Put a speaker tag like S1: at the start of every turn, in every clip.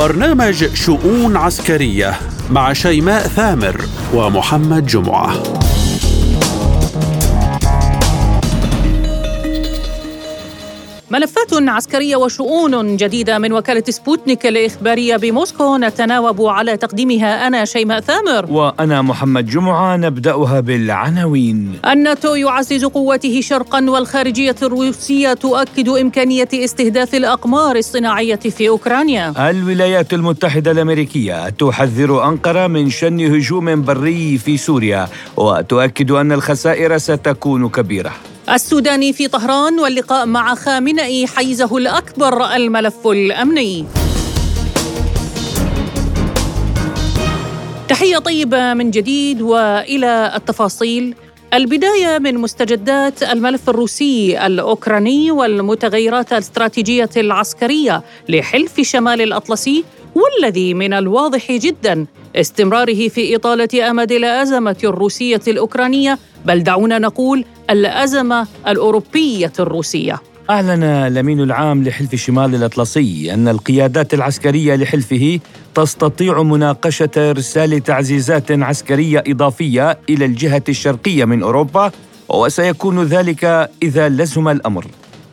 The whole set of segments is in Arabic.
S1: برنامج شؤون عسكرية مع شيماء ثامر ومحمد جمعة.
S2: ملفات عسكرية وشؤون جديدة من وكالة سبوتنيك الإخبارية بموسكو. نتناوب على تقديمها أنا شيماء ثامر.
S3: وأنا محمد جمعة نبدأها بالعناوين.
S2: الناتو يعزز قوته شرقا والخارجية الروسية تؤكد إمكانية استهداف الأقمار الصناعية في أوكرانيا.
S3: الولايات المتحدة الأمريكية تحذر أنقرة من شن هجوم بري في سوريا وتؤكد أن الخسائر ستكون كبيرة.
S2: السوداني في طهران واللقاء مع خامنئي حيزه الأكبر الملف الأمني. تحية طيبة من جديد وإلى التفاصيل. البداية من مستجدات الملف الروسي الأوكراني والمتغيرات الاستراتيجية العسكرية لحلف شمال الأطلسي والذي من الواضح جدا استمراره في إطالة أمد الأزمة الروسية الأوكرانية بل دعونا نقول الأزمة الأوروبية الروسية.
S3: أعلن الأمين العام لحلف شمال الأطلسي أن القيادات العسكرية لحلفه تستطيع مناقشة إرسال تعزيزات عسكرية إضافية إلى الجهة الشرقية من أوروبا وسيكون ذلك إذا لزم الأمر.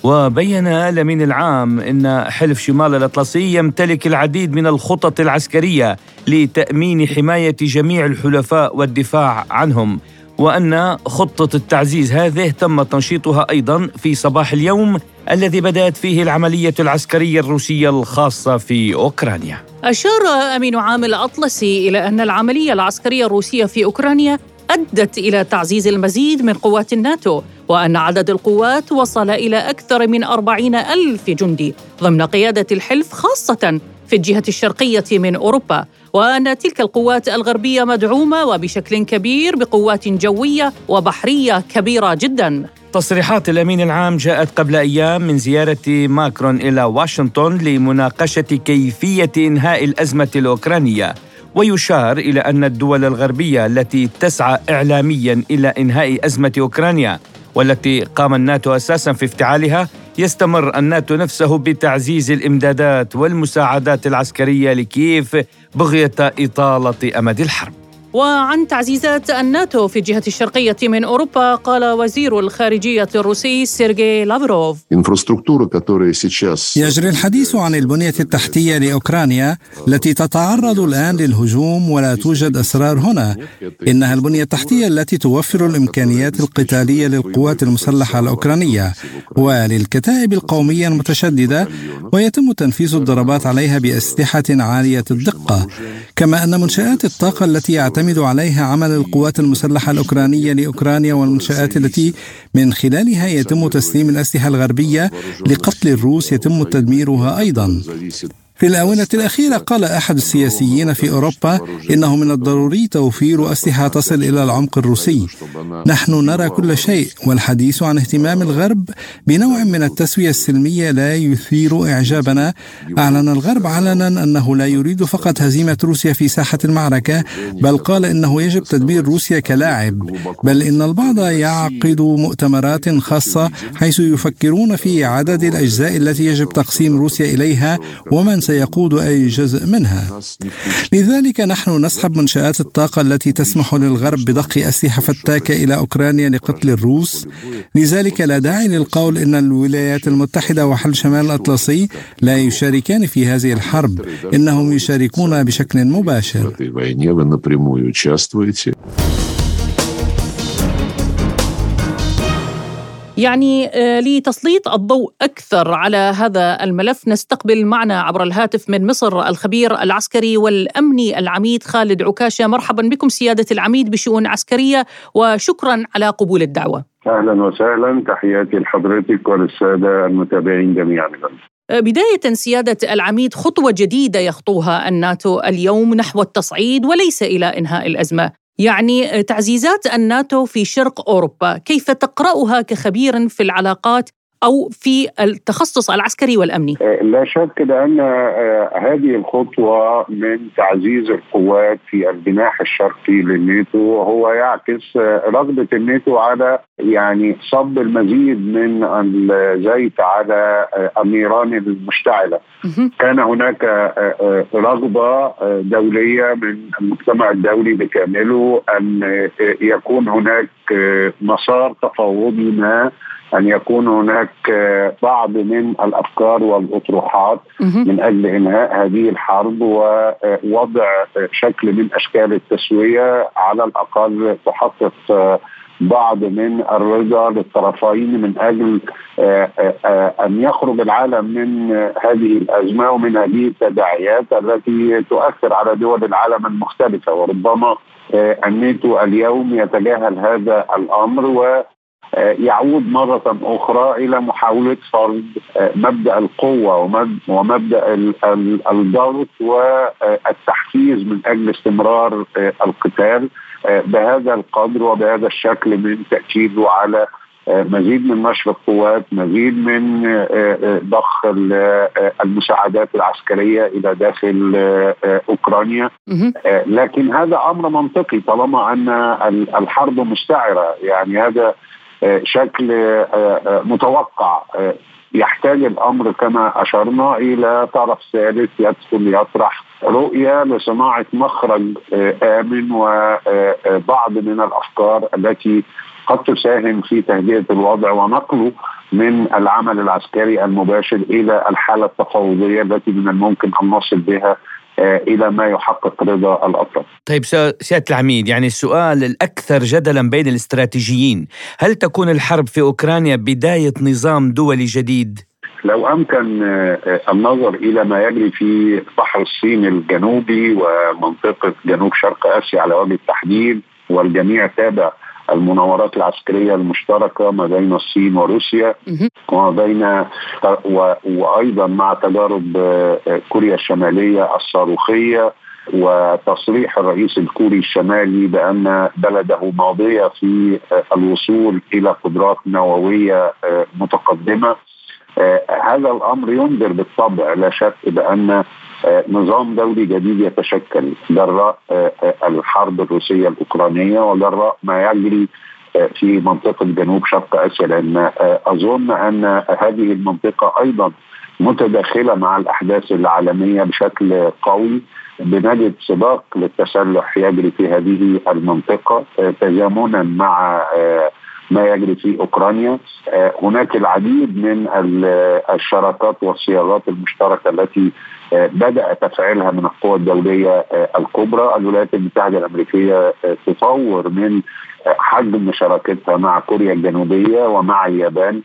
S3: وبين الأمين العام أن حلف شمال الأطلسي يمتلك العديد من الخطط العسكرية لتأمين حماية جميع الحلفاء والدفاع عنهم وأن خطة التعزيز هذه تم تنشيطها أيضا في صباح اليوم الذي بدأت فيه العملية العسكرية الروسية الخاصة في أوكرانيا.
S2: أشار أمين عام الأطلسي إلى أن العملية العسكرية الروسية في أوكرانيا أدت إلى تعزيز المزيد من قوات الناتو وأن عدد القوات وصل إلى أكثر من أربعين ألف جندي ضمن قيادة الحلف خاصة في الجهة الشرقية من أوروبا وأن تلك القوات الغربية مدعومة وبشكل كبير بقوات جوية وبحرية كبيرة جدا.
S3: تصريحات الأمين العام جاءت قبل أيام من زيارة ماكرون إلى واشنطن لمناقشة كيفية إنهاء الأزمة الأوكرانية ويشار إلى أن الدول الغربية التي تسعى اعلاميا إلى إنهاء أزمة أوكرانيا والتي قام الناتو أساسا في افتعالها يستمر الناتو نفسه بتعزيز الإمدادات والمساعدات العسكرية لكييف بغية إطالة أمد الحرب.
S2: وعن تعزيزات الناتو في الجهة الشرقية من أوروبا قال وزير الخارجية الروسي سيرجي لافروف.
S4: يجري الحديث عن البنية التحتية لأوكرانيا التي تتعرض الآن للهجوم ولا توجد أسرار هنا. إنها البنية التحتية التي توفر الإمكانيات القتالية للقوات المسلحة الأوكرانية وللكتائب القومية المتشددة ويتم تنفيذ الضربات عليها بأسلحة عالية الدقة. كما أن منشآت الطاقة التي يعتمد يعتمد عليها عمل القوات المسلحة الأوكرانية لأوكرانيا والمنشآت التي من خلالها يتم تسليم الأسلحة الغربية لقتل الروس يتم تدميرها أيضا. في الآونة الأخيرة قال أحد السياسيين في أوروبا إنه من الضروري توفير أسلحة تصل إلى العمق الروسي. نحن نرى كل شيء والحديث عن اهتمام الغرب بنوع من التسوية السلمية لا يثير إعجابنا. أعلن الغرب علنا أنه لا يريد فقط هزيمة روسيا في ساحة المعركة بل قال إنه يجب تدمير روسيا كلاعب. بل إن البعض يعقد مؤتمرات خاصة حيث يفكرون في عدد الأجزاء التي يجب تقسيم روسيا إليها ومن سيقود أي جزء منها. لذلك نحن نسحب منشآت الطاقة التي تسمح للغرب بضخ أسلحة فتاكة إلى أوكرانيا لقتل الروس. لذلك لا داعي للقول إن الولايات المتحدة وحل شمال الأطلسي لا يشاركان في هذه الحرب. إنهم يشاركون بشكل مباشر.
S2: يعني آه، لتسليط الضوء أكثر على هذا الملف. نستقبل معنا عبر الهاتف من مصر الخبير العسكري والأمني العميد خالد عكاشة. مرحبا بكم سيادة العميد بشؤون عسكرية وشكرا على قبول الدعوة.
S5: أهلا وسهلا. تحياتي لحضرتك وللسادة المتابعين جميعا.
S2: آه، بداية سيادة العميد خطوة جديدة يخطوها الناتو اليوم نحو التصعيد وليس إلى إنهاء الأزمة. يعني تعزيزات الناتو في شرق أوروبا، كيف تقرأها كخبير في العلاقات أو في التخصص العسكري والأمني؟
S5: لا شك بان هذه الخطوة من تعزيز القوات في الجناح الشرقي للناتو هو يعكس رغبة الناتو على يعني صب المزيد من الزيت على النيران المشتعلة. كان هناك رغبة دولية من المجتمع الدولي بكامله أن يكون هناك مسار تفاوضي ما أن يكون هناك بعض من الأفكار والأطروحات من أجل إنهاء هذه الحرب ووضع شكل من أشكال التسوية على الأقل تحقق بعض من الرضا للطرفين من أجل أن يخرج العالم من هذه الأزمة ومن هذه التداعيات التي تؤثر على دول العالم المختلفة. وربما الناتو اليوم يتجاهل هذا الأمر و يعود مرة أخرى إلى محاولة فرض مبدأ القوة ومبدأ الضغط والتحفيز من أجل استمرار القتال بهذا القدر وبهذا الشكل من تأكيده على مزيد من نشر القوات مزيد من ضخ المساعدات العسكرية إلى داخل أوكرانيا. لكن هذا أمر منطقي طالما أن الحرب مستعرة. يعني هذا شكل متوقع يحتاج الأمر كما أشرنا إلى طرف ثالث يدخل يطرح رؤية لصناعة مخرج آمن وبعض من الأفكار التي قد تساهم في تهدئة الوضع ونقله من العمل العسكري المباشر إلى الحالة التفاوضية التي من الممكن أن نصل بها إلى ما يحقق رضا الأطراف.
S3: طيب سيادة العميد يعني السؤال الأكثر جدلا بين الاستراتيجيين، هل تكون الحرب في أوكرانيا بداية نظام دولي جديد؟
S5: لو أمكن النظر إلى ما يجري في بحر الصين الجنوبي ومنطقة جنوب شرق آسيا على وجه التحديد والجميع تابع المناورات العسكرية المشتركة ما بين الصين وروسيا وما بين. وأيضا مع تجارب كوريا الشمالية الصاروخية وتصريح الرئيس الكوري الشمالي بأن بلده ماضية في الوصول إلى قدرات نووية متقدمة هذا الأمر ينذر بالطبع لا شك بأن نظام دولي جديد يتشكل. جراء الحرب الروسية الأوكرانية وجراء ما يجري في منطقة جنوب شرق آسيا لأن أظن أن هذه المنطقة أيضا متداخلة مع الأحداث العالمية بشكل قوي بنجد سباق للتسلح يجري في هذه المنطقة تزامنا مع ما يجري في أوكرانيا. هناك العديد من الشراكات والصياغات المشتركة التي بدأ تفعيلها من القوى الدولية الكبرى. الولايات المتحدة الأمريكية تطور من حجم شراكتها مع كوريا الجنوبية ومع اليابان.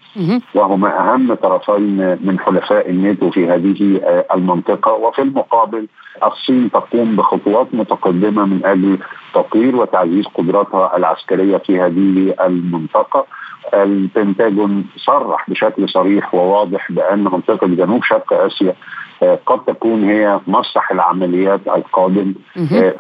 S5: وهما أهم طرفين من حلفاء الناتو في هذه المنطقة. وفي المقابل الصين تقوم بخطوات متقدمة من أجل تطوير وتعزيز قدراتها العسكرية في هذه المنطقة. البنتاجون صرح بشكل صريح وواضح بأن منطقة جنوب شرق آسيا قد تكون هي مسرح العمليات القادم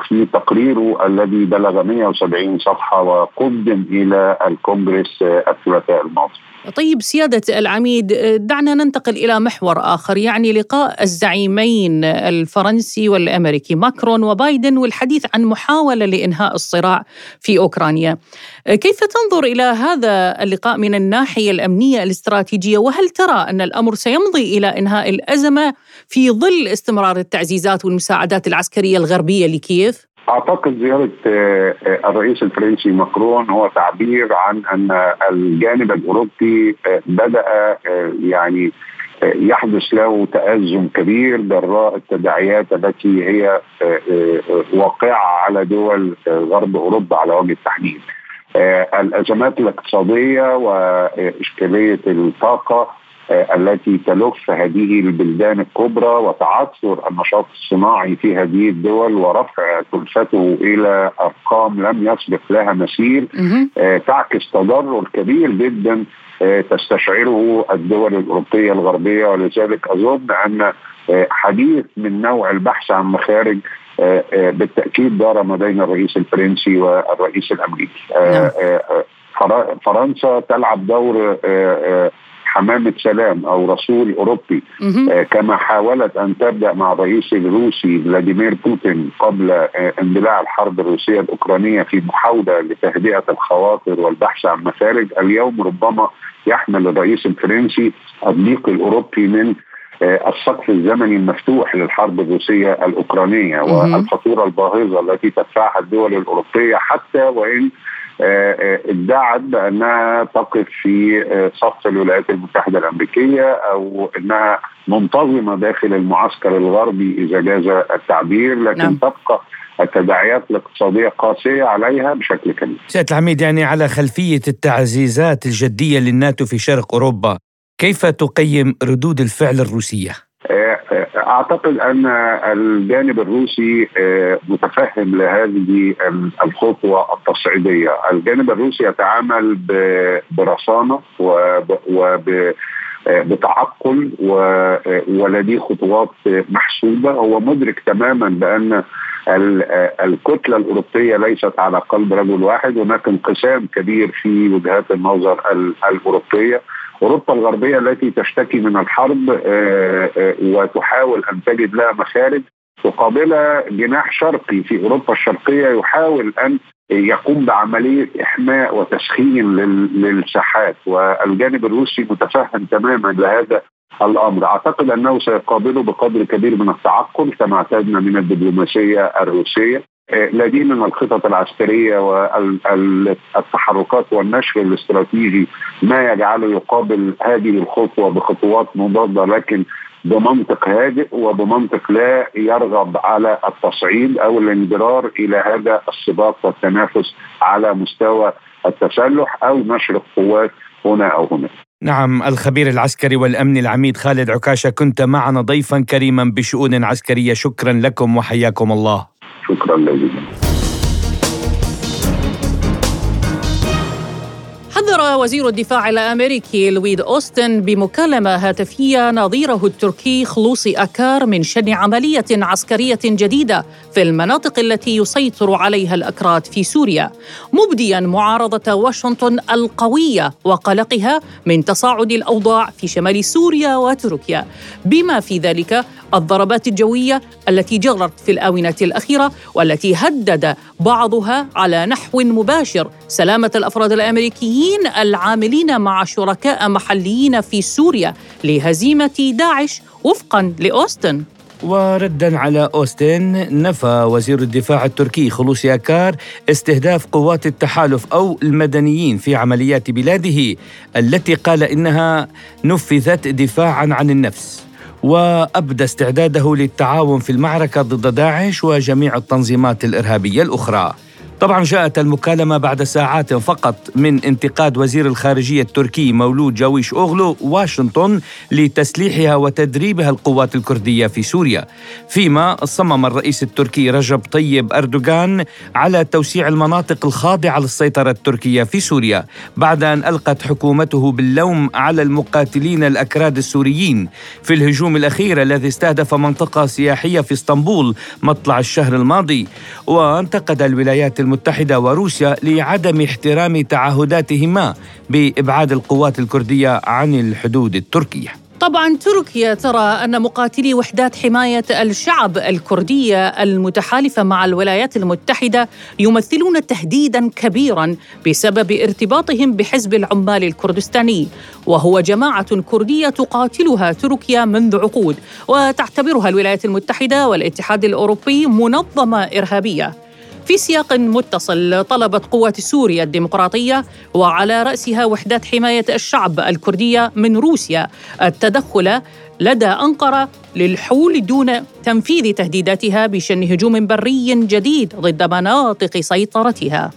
S5: في تقريره الذي بلغ 170 صفحة وقدم إلى الكونغرس الثلاثاء الماضي.
S2: طيب سيادة العميد دعنا ننتقل إلى محور آخر يعني لقاء الزعيمين الفرنسي والأمريكي ماكرون وبايدن والحديث عن محاولة لإنهاء الصراع في أوكرانيا كيف تنظر إلى هذا اللقاء من الناحية الأمنية الاستراتيجية وهل ترى أن الأمر سيمضي إلى إنهاء الأزمة في ظل استمرار التعزيزات والمساعدات العسكرية الغربية لكييف؟
S5: أعتقد زيارة الرئيس الفرنسي ماكرون هو تعبير عن أن الجانب الأوروبي بدأ يعني يحدث له تأزم كبير جراء التداعيات التي هي واقعة على دول غرب أوروبا على وجه التحديد. الأزمات الاقتصادية وإشكالية الطاقة التي تلف هذه البلدان الكبرى وتعثر النشاط الصناعي في هذه الدول ورفع كلفته إلى أرقام لم يسبق لها مثيل تعكس تضرر كبير جدا تستشعره الدول الأوروبية الغربية. ولذلك أظن أن حديث من نوع البحث عن مخارج بالتأكيد دار ما بين الرئيس الفرنسي والرئيس الأمريكي. فرنسا تلعب دور حمامة سلام أو رسول أوروبي كما حاولت أن تبدأ مع الرئيس الروسي فلاديمير بوتين قبل اندلاع الحرب الروسية الأوكرانية في محاوله لتهدئة الخواطر والبحث عن مخارج اليوم ربما يحمل الرئيس الفرنسي الضيق الأوروبي من آه، السقف الزمني المفتوح للحرب الروسية الأوكرانية والخطورة الباهظة التي تدفعها الدول الأوروبية حتى وإن آه، آه، ادعت بأنها تقف في صف الولايات المتحدة الأمريكية أو إنها منتظمة داخل المعسكر الغربي إذا جاز التعبير لكن نعم. تبقى التداعيات الاقتصادية قاسية عليها بشكل كبير.
S3: سياده العميد يعني على خلفية التعزيزات الجدية للناتو في شرق أوروبا، كيف تقيم ردود الفعل الروسية؟
S5: آه، آه، أعتقد أن الجانب الروسي آه، متفهم لهذه الخطوة التصعيدية، الجانب الروسي يتعامل برصانة وب بتعقل ولديه خطوات محسوبة. هو مدرك تماما بأن الكتلة الأوروبية ليست على قلب رجل واحد. هناك انقسام كبير في وجهات النظر الأوروبية. اوروبا الغربية التي تشتكي من الحرب آه، آه، وتحاول أن تجد لها مخارج تقابلها جناح شرقي في أوروبا الشرقية يحاول أن يقوم بعملية إحماء وتسخين للساحات والجانب الروسي متفهم تماما لهذا الأمر، أعتقد أنه سيقابله بقدر كبير من التعقل كما اعتدنا من الدبلوماسية الروسية. لديه من الخطط العسكرية والتحركات والنشر الاستراتيجي ما يجعله يقابل هذه الخطوة بخطوات مضادة لكن بمنطق هادئ وبمنطق لا يرغب على التصعيد أو الانجرار إلى هذا السباق والتنافس على مستوى التسلح أو نشر القوات هنا أو هناك.
S3: نعم الخبير العسكري والامني العميد خالد عكاشة كنت معنا ضيفا كريما بشؤون عسكرية شكرا لكم وحياكم الله.
S5: شكرا جزيلا
S2: وزير الدفاع الأمريكي لويد أوستن بمكالمة هاتفية نظيره التركي خلوصي أكار من شن عملية عسكرية جديدة في المناطق التي يسيطر عليها الأكراد في سوريا مبديا معارضة واشنطن القوية وقلقها من تصاعد الأوضاع في شمال سوريا وتركيا. بما في ذلك الضربات الجوية التي جرت في الآونة الأخيرة والتي هدد بعضها على نحو مباشر سلامة الأفراد الأمريكيين العاملين مع شركاء محليين في سوريا لهزيمة داعش وفقا لأوستن.
S3: وردا على أوستن نفى وزير الدفاع التركي خلوص ياكار استهداف قوات التحالف أو المدنيين في عمليات بلاده التي قال إنها نفذت دفاعا عن النفس. وأبدى استعداده للتعاون في المعركة ضد داعش وجميع التنظيمات الإرهابية الأخرى. طبعا جاءت المكالمة بعد ساعات فقط من انتقاد وزير الخارجية التركي مولود جاويش أوغلو واشنطن لتسليحها وتدريبها القوات الكردية في سوريا. فيما صمم الرئيس التركي رجب طيب أردوغان على توسيع المناطق الخاضعة للسيطرة التركية في سوريا بعد أن ألقت حكومته باللوم على المقاتلين الأكراد السوريين. في الهجوم الأخير الذي استهدف منطقة سياحية في إسطنبول مطلع الشهر الماضي وانتقد الولايات المتحدة وروسيا لعدم احترام تعهداتهما بإبعاد القوات الكردية عن الحدود التركية.
S2: طبعا تركيا ترى أن مقاتلي وحدات حماية الشعب الكرديه المتحالفة مع الولايات المتحدة يمثلون تهديدا كبيرا بسبب ارتباطهم بحزب العمال الكردستاني. وهو جماعة كردية تقاتلها تركيا منذ عقود وتعتبرها الولايات المتحدة والاتحاد الأوروبي منظمة إرهابية. في سياق متصل طلبت قوات سوريا الديمقراطية وعلى رأسها وحدات حماية الشعب الكردية من روسيا التدخل لدى أنقرة للحول دون تنفيذ تهديداتها بشن هجوم بري جديد ضد مناطق سيطرتها.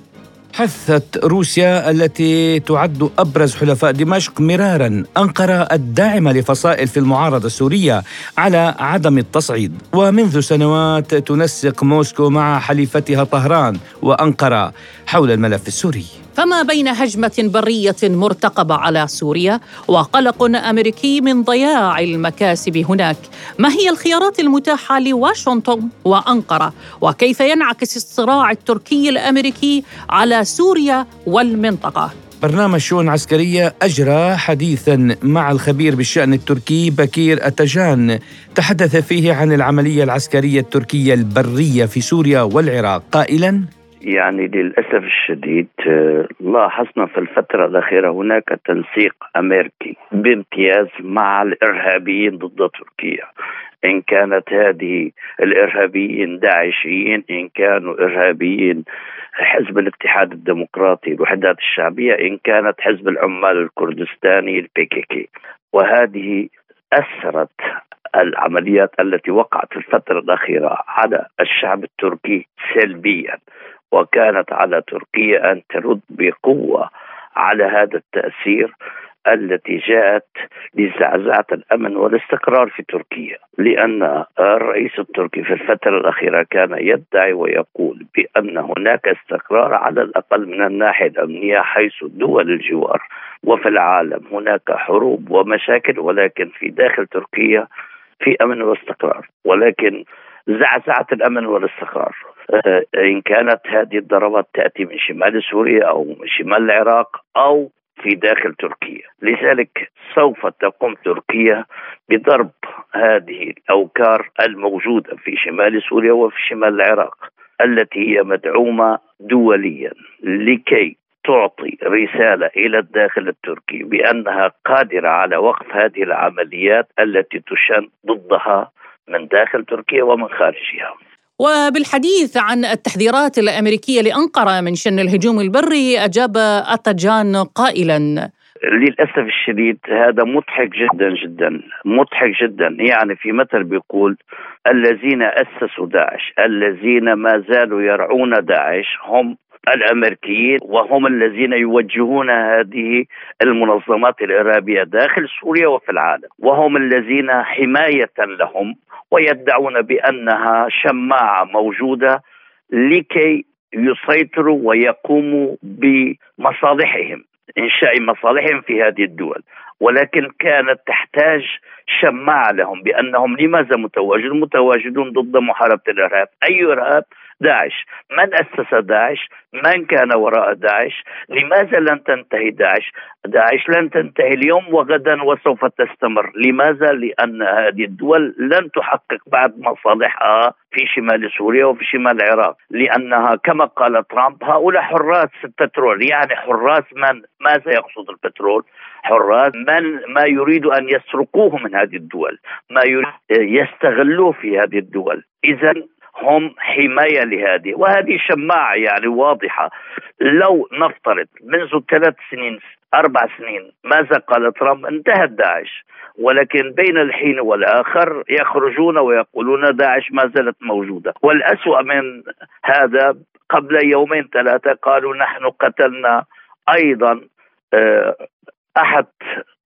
S3: حثت روسيا التي تعد أبرز حلفاء دمشق مرارا أنقرة الداعمه لفصائل في المعارضة السورية على عدم التصعيد. ومنذ سنوات تنسق موسكو مع حليفتها طهران وأنقرة حول الملف السوري.
S2: فما بين هجمة برية مرتقبة على سوريا وقلق أمريكي من ضياع المكاسب هناك. ما هي الخيارات المتاحة لواشنطن وأنقرة؟ وكيف ينعكس الصراع التركي الأمريكي على سوريا والمنطقة؟
S3: برنامج شؤون عسكرية أجرى حديثا مع الخبير بالشأن التركي بكير أتجان. تحدث فيه عن العملية العسكرية التركية البرية في سوريا والعراق. قائلا
S6: يعني للأسف الشديد لاحظنا في الفترة الأخيرة هناك تنسيق أمريكي بامتياز مع الإرهابيين ضد تركيا. إن كانت هذه الإرهابيين داعشيين إن كانوا إرهابيين حزب الاتحاد الديمقراطي الوحدات الشعبية إن كانت حزب العمال الكردستاني البي كي كي. وهذه أثرت العمليات التي وقعت في الفترة الأخيرة على الشعب التركي سلبيا. وكانت على تركيا أن ترد بقوة على هذا التأثير التي جاءت لزعزعة الأمن والاستقرار في تركيا لأن الرئيس التركي في الفترة الأخيرة كان يدعي ويقول بأن هناك استقرار على الأقل من الناحية الأمنية حيث دول الجوار وفي العالم هناك حروب ومشاكل ولكن في داخل تركيا في أمن واستقرار ولكن زعزعة الأمن والاستقرار. آه، إن كانت هذه الضربات تأتي من شمال سوريا أو من شمال العراق أو في داخل تركيا. لذلك سوف تقوم تركيا بضرب هذه الأوكار الموجودة في شمال سوريا وفي شمال العراق التي هي مدعومة دوليا لكي تعطي رسالة إلى الداخل التركي بأنها قادرة على وقف هذه العمليات التي تشن ضدها من داخل تركيا ومن خارجها.
S2: وبالحديث عن التحذيرات الأمريكية لأنقرة من شن الهجوم البري أجاب أتجان قائلا.
S6: للأسف الشديد هذا مضحك جدا جدا مضحك جدا. يعني في مثل بيقول الذين أسسوا داعش الذين ما زالوا يرعون داعش هم الأمريكيين وهم الذين يوجهون هذه المنظمات الإرهابية داخل سوريا وفي العالم. وهم الذين حماية لهم ويدعون بأنها شماعة موجودة لكي يسيطروا ويقوموا بمصالحهم إنشاء مصالحهم في هذه الدول ولكن كانت تحتاج شماعة لهم بأنهم لماذا متواجدون؟ متواجدون ضد محاربة الإرهاب، أي إرهاب؟ داعش. من أسس داعش؟ من كان وراء داعش؟ لماذا لن تنتهي داعش؟ داعش لن تنتهي اليوم وغدا وسوف تستمر. لماذا؟ لأن هذه الدول لن تحقق بعد مصالحها في شمال سوريا وفي شمال العراق. لأنها كما قال ترامب هؤلاء حراس البترول. يعني حراس من؟ ماذا يقصد البترول؟ حراس من؟ ما يريد أن يسرقوه من هذه الدول. ما يستغلوه في هذه الدول. إذا هم حماية لهذه. وهذه شماعة يعني واضحة. لو نفترض منذ ثلاث سنين أربع سنين ماذا قال ترامب؟ انتهت داعش ولكن بين الحين والآخر يخرجون ويقولون داعش ما زالت موجودة. والأسوأ من هذا قبل يومين ثلاثة قالوا نحن قتلنا أيضا آه، أحد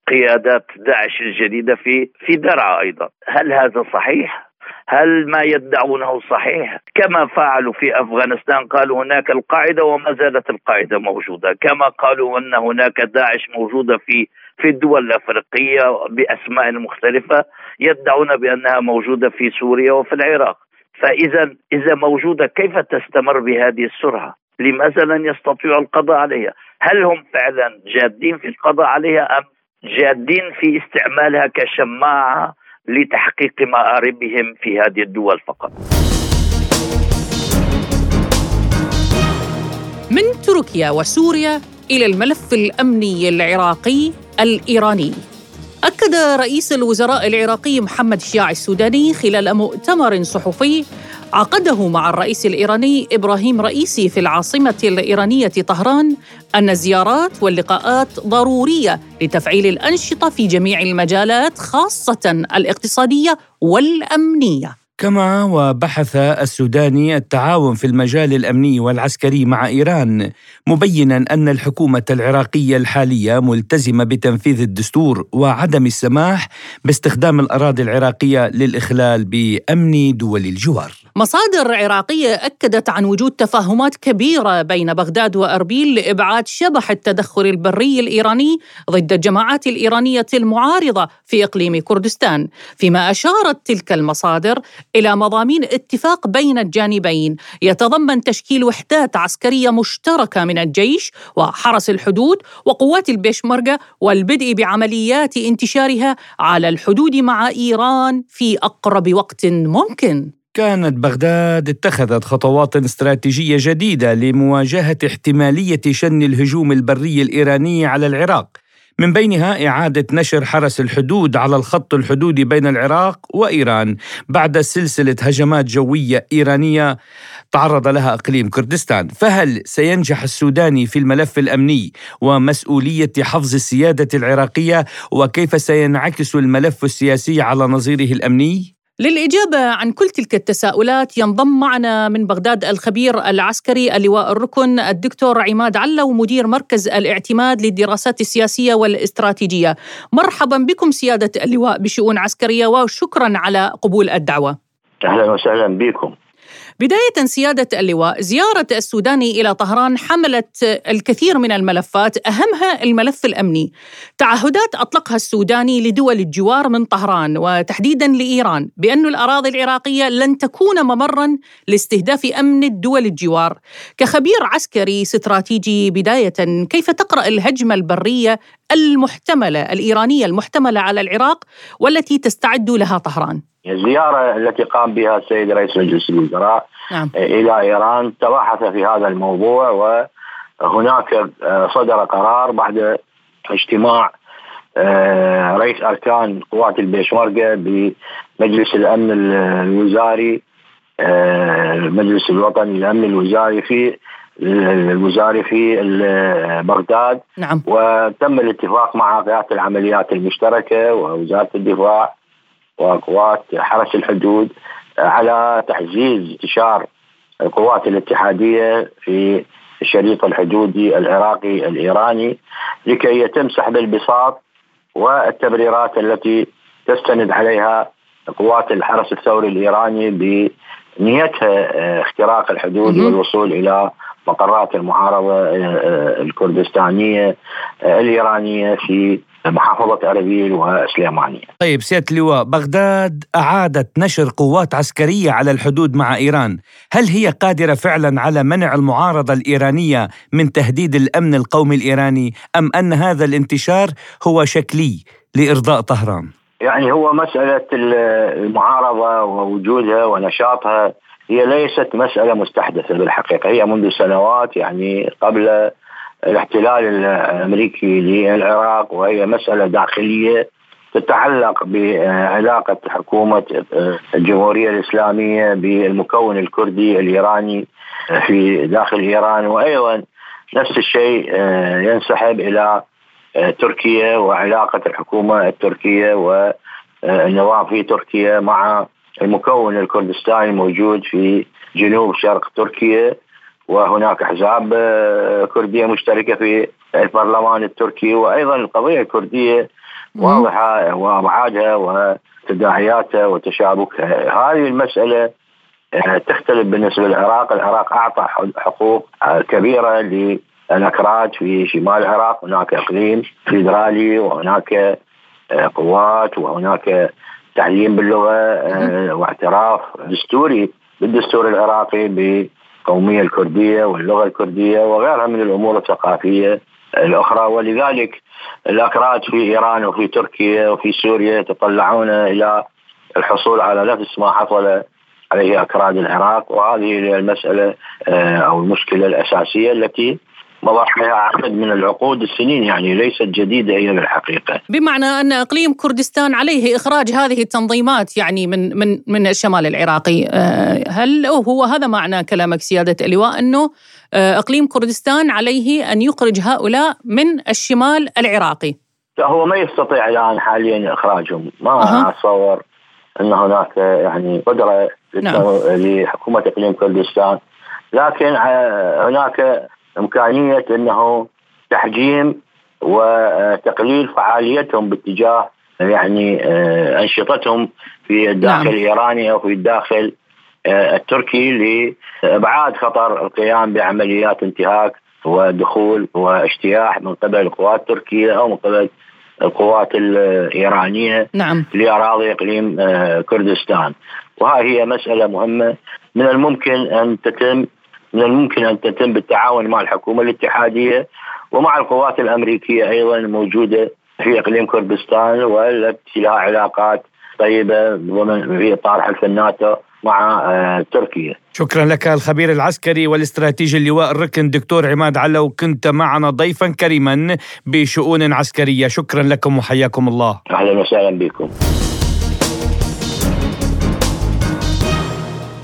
S6: قيادات داعش الجديدة في في درعا أيضا. هل هذا صحيح؟ هل ما يدعونه صحيح كما فعلوا في أفغانستان قالوا هناك القاعدة وما زالت القاعدة موجودة كما قالوا أن هناك داعش موجودة في في الدول الأفريقية بأسماء مختلفة يدعون بأنها موجودة في سوريا وفي العراق فإذا إذا موجودة كيف تستمر بهذه السرعة؟ لماذا لن يستطيعوا القضاء عليها؟ هل هم فعلا جادين في القضاء عليها أم جادين في استعمالها كشماعة لتحقيق مآربهم في هذه الدول فقط.
S2: من تركيا وسوريا إلى الملف الأمني العراقي الإيراني. أكد رئيس الوزراء العراقي محمد الشياع السوداني خلال مؤتمر صحفي عقده مع الرئيس الإيراني إبراهيم رئيسي في العاصمة الإيرانية طهران أن الزيارات واللقاءات ضرورية لتفعيل الأنشطة في جميع المجالات خاصة الاقتصادية والأمنية.
S3: كما وبحث السوداني التعاون في المجال الأمني والعسكري مع إيران مبينا أن الحكومة العراقية الحالية ملتزمة بتنفيذ الدستور وعدم السماح باستخدام الأراضي العراقية للإخلال بأمن دول الجوار.
S2: مصادر عراقية أكدت عن وجود تفاهمات كبيرة بين بغداد وأربيل لإبعاد شبح التدخل البري الإيراني ضد الجماعات الإيرانية المعارضة في إقليم كردستان فيما أشارت تلك المصادر إلى مضامين اتفاق بين الجانبين يتضمن تشكيل وحدات عسكرية مشتركة من الجيش وحرس الحدود وقوات البيشمركة والبدء بعمليات انتشارها على الحدود مع إيران في أقرب وقت ممكن.
S3: كانت بغداد اتخذت خطوات استراتيجية جديدة لمواجهة احتمالية شن الهجوم البري الإيراني على العراق من بينها إعادة نشر حرس الحدود على الخط الحدودي بين العراق وإيران بعد سلسلة هجمات جوية إيرانية تعرض لها إقليم كردستان فهل سينجح السوداني في الملف الأمني ومسؤولية حفظ السيادة العراقية وكيف سينعكس الملف السياسي على نظيره الأمني؟
S2: للإجابة عن كل تلك التساؤلات ينضم معنا من بغداد الخبير العسكري اللواء الركن الدكتور عماد علو مدير مركز الاعتماد للدراسات السياسية والاستراتيجية. مرحبا بكم سيادة اللواء بشؤون عسكرية وشكرا على قبول الدعوة.
S7: أهلا وسهلا بكم.
S2: بداية سيادة اللواء زيارة السوداني إلى طهران حملت الكثير من الملفات أهمها الملف الأمني. تعهدات أطلقها السوداني لدول الجوار من طهران وتحديدا لإيران بأن الأراضي العراقية لن تكون ممرا لاستهداف أمن الدول الجوار. كخبير عسكري استراتيجي بداية كيف تقرأ الهجمة البرية المحتملة الإيرانية المحتملة على العراق والتي تستعد لها طهران؟
S7: الزيارة التي قام بها السيد رئيس مجلس الوزراء نعم. إلى إيران تباحث في هذا الموضوع وهناك صدر قرار بعد اجتماع آه، رئيس أركان قوات البيشمركة بمجلس الأمن الوزاري آه، المجلس الوطني الأمن الوزاري في الوزاري في بغداد
S2: نعم.
S7: وتم الاتفاق مع قيادة العمليات المشتركة ووزارة الدفاع وقوات حرس الحدود على تعزيز انتشار القوات الاتحادية في الشريط الحدودي العراقي الإيراني لكي يتم سحب البساط والتبريرات التي تستند عليها قوات الحرس الثوري الإيراني بنيتها اختراق الحدود والوصول إلى مقرات المعارضة آه، آه، الكردستانية آه، الإيرانية في محافظة أربيل وسليمانية
S3: طيب سيادة اللواء بغداد أعادت نشر قوات عسكرية على الحدود مع إيران. هل هي قادرة فعلا على منع المعارضة الإيرانية من تهديد الأمن القومي الإيراني أم أن هذا الانتشار هو شكلي لإرضاء طهران؟
S7: يعني هو مسألة المعارضة ووجودها ونشاطها هي ليست مسألة مستحدثة بالحقيقة. هي منذ سنوات يعني قبل الاحتلال الأمريكي للعراق وهي مسألة داخلية تتعلق بعلاقة حكومة الجمهورية الإسلامية بالمكون الكردي الإيراني في داخل إيران. وأيضا نفس الشيء ينسحب إلى تركيا وعلاقة الحكومة التركية والنظام في تركيا مع المكون الكردستاني الموجود في جنوب شرق تركيا. وهناك احزاب آه، كردية مشتركة في البرلمان التركي وأيضا القضية الكردية واضحة وأبعادها وتداعياتها وتشابكها. هذه المسألة آه، تختلف بالنسبة للعراق، العراق أعطى حقوق آه، كبيرة للأكراد في شمال العراق، هناك إقليم فيدرالي وهناك قوات وهناك تعليم باللغة واعتراف دستوري بالدستور العراقي القومية الكردية واللغة الكردية وغيرها من الأمور الثقافية الأخرى. ولذلك الأكراد في إيران وفي تركيا وفي سوريا يتطلعون إلى الحصول على نفس ما حصل عليه أكراد العراق. وهذه المسألة آه، أو المشكلة الأساسية التي مضى عليها عدد من العقود السنين يعني ليست جديدة هي بالحقيقة.
S2: بمعنى أن إقليم كردستان عليه إخراج هذه التنظيمات يعني من من من الشمال العراقي، آه، هل هو هذا معنى كلامك سيادة اللواء أنه آه، إقليم كردستان عليه أن يخرج هؤلاء من الشمال العراقي؟
S7: هو ما يستطيع الآن حاليا إخراجهم، ما أه. أتصور أن هناك يعني قدرة نعم. لحكومة إقليم كردستان لكن آه، هناك إمكانية إنه تحجيم وتقليل فعاليتهم باتجاه يعني آه، أنشطتهم في الداخل نعم. الإيراني أو في الداخل التركي لإبعاد خطر القيام بعمليات انتهاك ودخول واجتياح من قبل القوات التركية أو من قبل القوات الإيرانية
S2: نعم.
S7: لأراضي إقليم كردستان وهذه هي مسألة مهمة من الممكن أن تتم من الممكن أن تتم بالتعاون مع الحكومة الاتحادية ومع القوات الأمريكية أيضا الموجودة في إقليم كردستان والتي لها علاقات طيبة في اطار حلف الناتو مع آه، تركيا.
S3: شكرا لك الخبير العسكري والاستراتيجي اللواء الركن دكتور عماد علو. كنت معنا ضيفا كريما بشؤون عسكرية. شكرا لكم وحياكم الله.
S7: أهلا وسهلا بكم.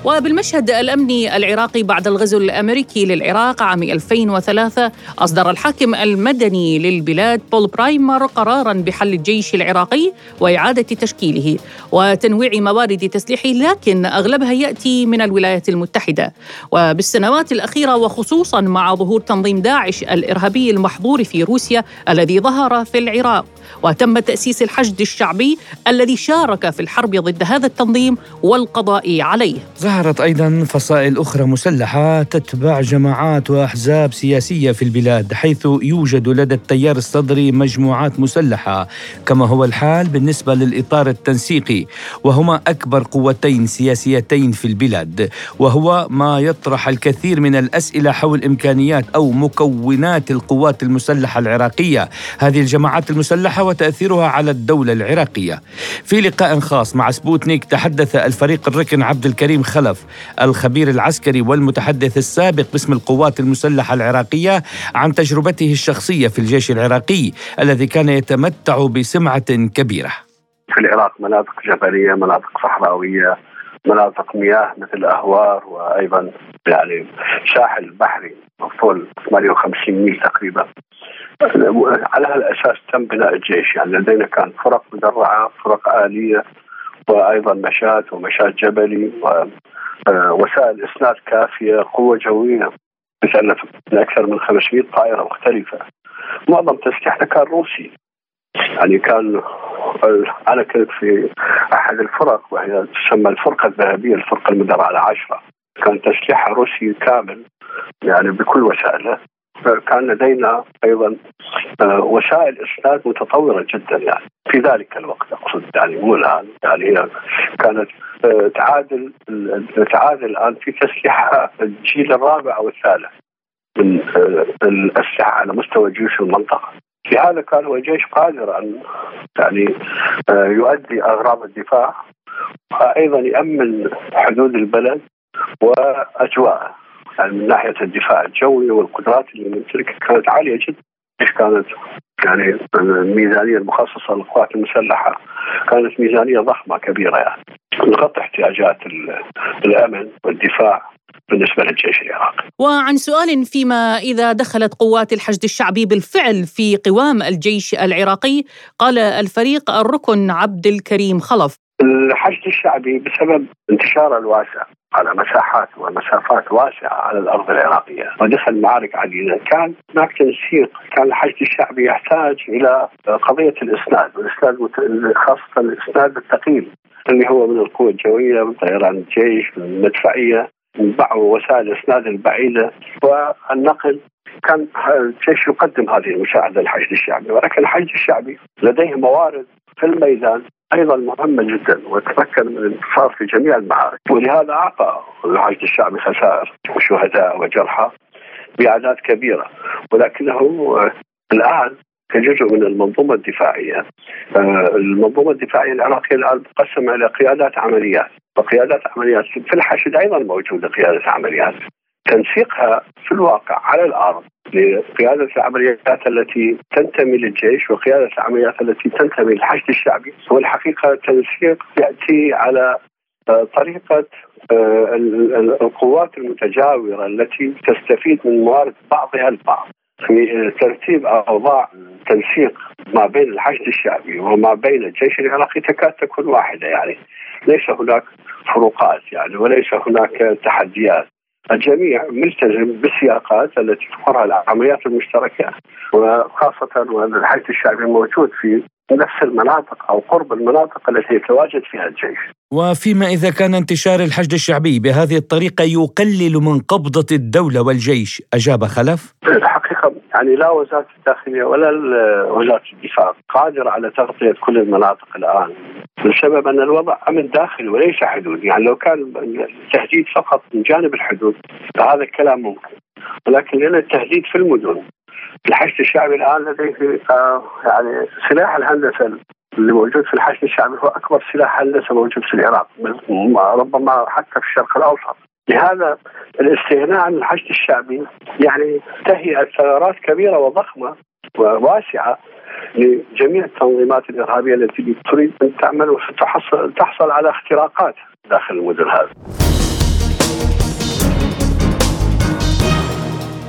S2: وبالمشهد الأمني العراقي بعد الغزو الأمريكي للعراق عام 2003 أصدر الحاكم المدني للبلاد بول برايمر قرارا بحل الجيش العراقي وإعادة تشكيله وتنويع موارد تسليحه لكن أغلبها يأتي من الولايات المتحدة. وبالسنوات الأخيرة وخصوصا مع ظهور تنظيم داعش الإرهابي المحظور في روسيا الذي ظهر في العراق وتم تأسيس الحشد الشعبي الذي شارك في الحرب ضد هذا التنظيم والقضاء عليه.
S3: ظهرت أيضا فصائل أخرى مسلحة تتبع جماعات وأحزاب سياسية في البلاد حيث يوجد لدى التيار الصدري مجموعات مسلحة كما هو الحال بالنسبة للإطار التنسيقي وهما أكبر قوتين سياسيتين في البلاد وهو ما يطرح الكثير من الأسئلة حول إمكانيات أو مكونات القوات المسلحة العراقية. هذه الجماعات المسلحة وتأثيرها على الدولة العراقية. في لقاء خاص مع سبوتنيك تحدث الفريق الركن عبد الكريم خلف. الخبير العسكري والمتحدث السابق باسم القوات المسلحة العراقية عن تجربته الشخصية في الجيش العراقي الذي كان يتمتع بسمعة كبيرة.
S8: في العراق مناطق جبلية مناطق صحراوية مناطق مياه مثل اهوار وأيضا يعني ساحل بحري طول 58 ميل تقريبا. على هالأساس تم بناء الجيش. يعني لدينا كان فرق مدرعة فرق آلية وأيضا مشاة ومشاة جبلي آه، إسناد كافية قوة جوية. مثلا أكثر من 500 طائرة مختلفة. معظم تسليحنا كان روسي. يعني كان أنا كنت في أحد الفرق وهي تسمى الفرقة الذهبية الفرقة المدرعة العاشرة. كان تسليحها روسي كامل يعني بكل وسائله. كان لدينا أيضا آه، وسائل اسناد متطورة جدا يعني. في ذلك الوقت أقصد يعني مو الآن. يعني كانت آه، تعادل تعادل الآن في تسليح الجيل الرابع أو الثالث من آه، الأسلحة على مستوى جيوش المنطقة. في هذا كان هو جيش قادر أن يعني يؤدي أغراض الدفاع وأيضا يأمن حدود البلد وأجواءه. من ناحية الدفاع الجوي والقدرات اللي نمتلكها كانت عالية جدا إيش كانت يعني الميزانية المخصصة للقوات المسلحة كانت ميزانية ضخمة كبيرة يعني تغطي احتياجات الأمن والدفاع بالنسبة للجيش العراقي.
S2: وعن سؤال فيما إذا دخلت قوات الحشد الشعبي بالفعل في قوام الجيش العراقي، قال الفريق الركن عبد الكريم خلف.
S8: الحشد الشعبي بسبب انتشاره الواسع على مساحات ومسافات واسعة على الأرض العراقية. ودخل معارك عديده كان هناك تنسيق. كان الحشد الشعبي يحتاج إلى قضية الإسناد والإسناد خاصة الإسناد الثقيل اللي هو من القوة الجوية من طيران الجيش من المدفعية من بعض وسائل الإسناد البعيدة. والنقل كان الجيش يقدم هذه المساعدة للحشد الشعبي. ولكن الحشد الشعبي لديه موارد في الميدان. أيضا مهمه جدا وتمكن من الانتصار في جميع المعارك ولهذا أعطى الحشد الشعبي خسائر وشهداء وجرحى بأعداد كبيرة ولكنه الآن كجزء من المنظومة الدفاعية آه، المنظومة الدفاعية العراقية الآن مقسمه إلى قيادات عمليات وقيادات عمليات في الحشد أيضا موجودة قيادة عمليات. تنسيقها في الواقع على الأرض لقيادة العمليات التي تنتمي للجيش وقيادة العمليات التي تنتمي للحشد الشعبي. هو الحقيقة تنسيق يأتي على آه، طريقة آه، القوات المتجاورة التي تستفيد من موارد بعضها البعض. في ترتيب أوضاع تنسيق ما بين الحشد الشعبي وما بين الجيش العراقي تكاد تكون واحدة. يعني ليس هناك فروقات يعني وليس هناك تحديات. الجميع ملتزم بالسياقات التي تقرها العمليات المشتركة وخاصة وان الحشد الشعبي موجود في نفس المناطق أو قرب المناطق التي يتواجد فيها الجيش.
S3: وفيما إذا كان انتشار الحشد الشعبي بهذه الطريقة يقلل من قبضة الدولة والجيش، أجاب خلف؟
S8: الحقيقة يعني لا وزارة الداخلية ولا وزارة الدفاع قادرة على تغطية كل المناطق الآن بسبب أن الوضع أمن داخلي وليس حدود، يعني لو كان التهديد فقط من جانب الحدود فهذا الكلام ممكن. ولكن لأن التهديد في المدن الحشد الشعبي الآن لديه يعني سلاح الهندسة اللي موجود في الحشد الشعبي هو أكبر سلاح هندسة موجود في العراق ربما حتى في الشرق الأوسط لهذا الاستغناء عن الحشد الشعبي يعني تهيئه ثغرات كبيرة وضخمة وواسعة لجميع التنظيمات الإرهابية التي تريد أن تعمل وتحصل تحصل على اختراقات داخل المدن هذه.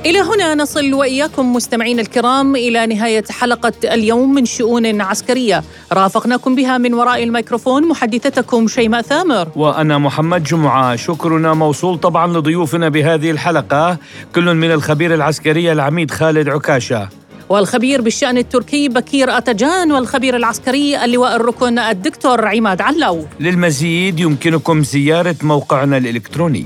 S2: إلى هنا نصل وإياكم مستمعين الكرام إلى نهاية حلقة اليوم من شؤون عسكرية. رافقناكم بها من وراء الميكروفون محدثتكم شيماء ثامر.
S3: وأنا محمد جمعة. شكرنا موصول طبعا لضيوفنا بهذه الحلقة. كل من الخبير العسكري العميد خالد عكاشة.
S2: والخبير بالشأن التركي بكير أتجان والخبير العسكري اللواء الركن الدكتور عماد علو.
S3: للمزيد يمكنكم زيارة موقعنا الإلكتروني.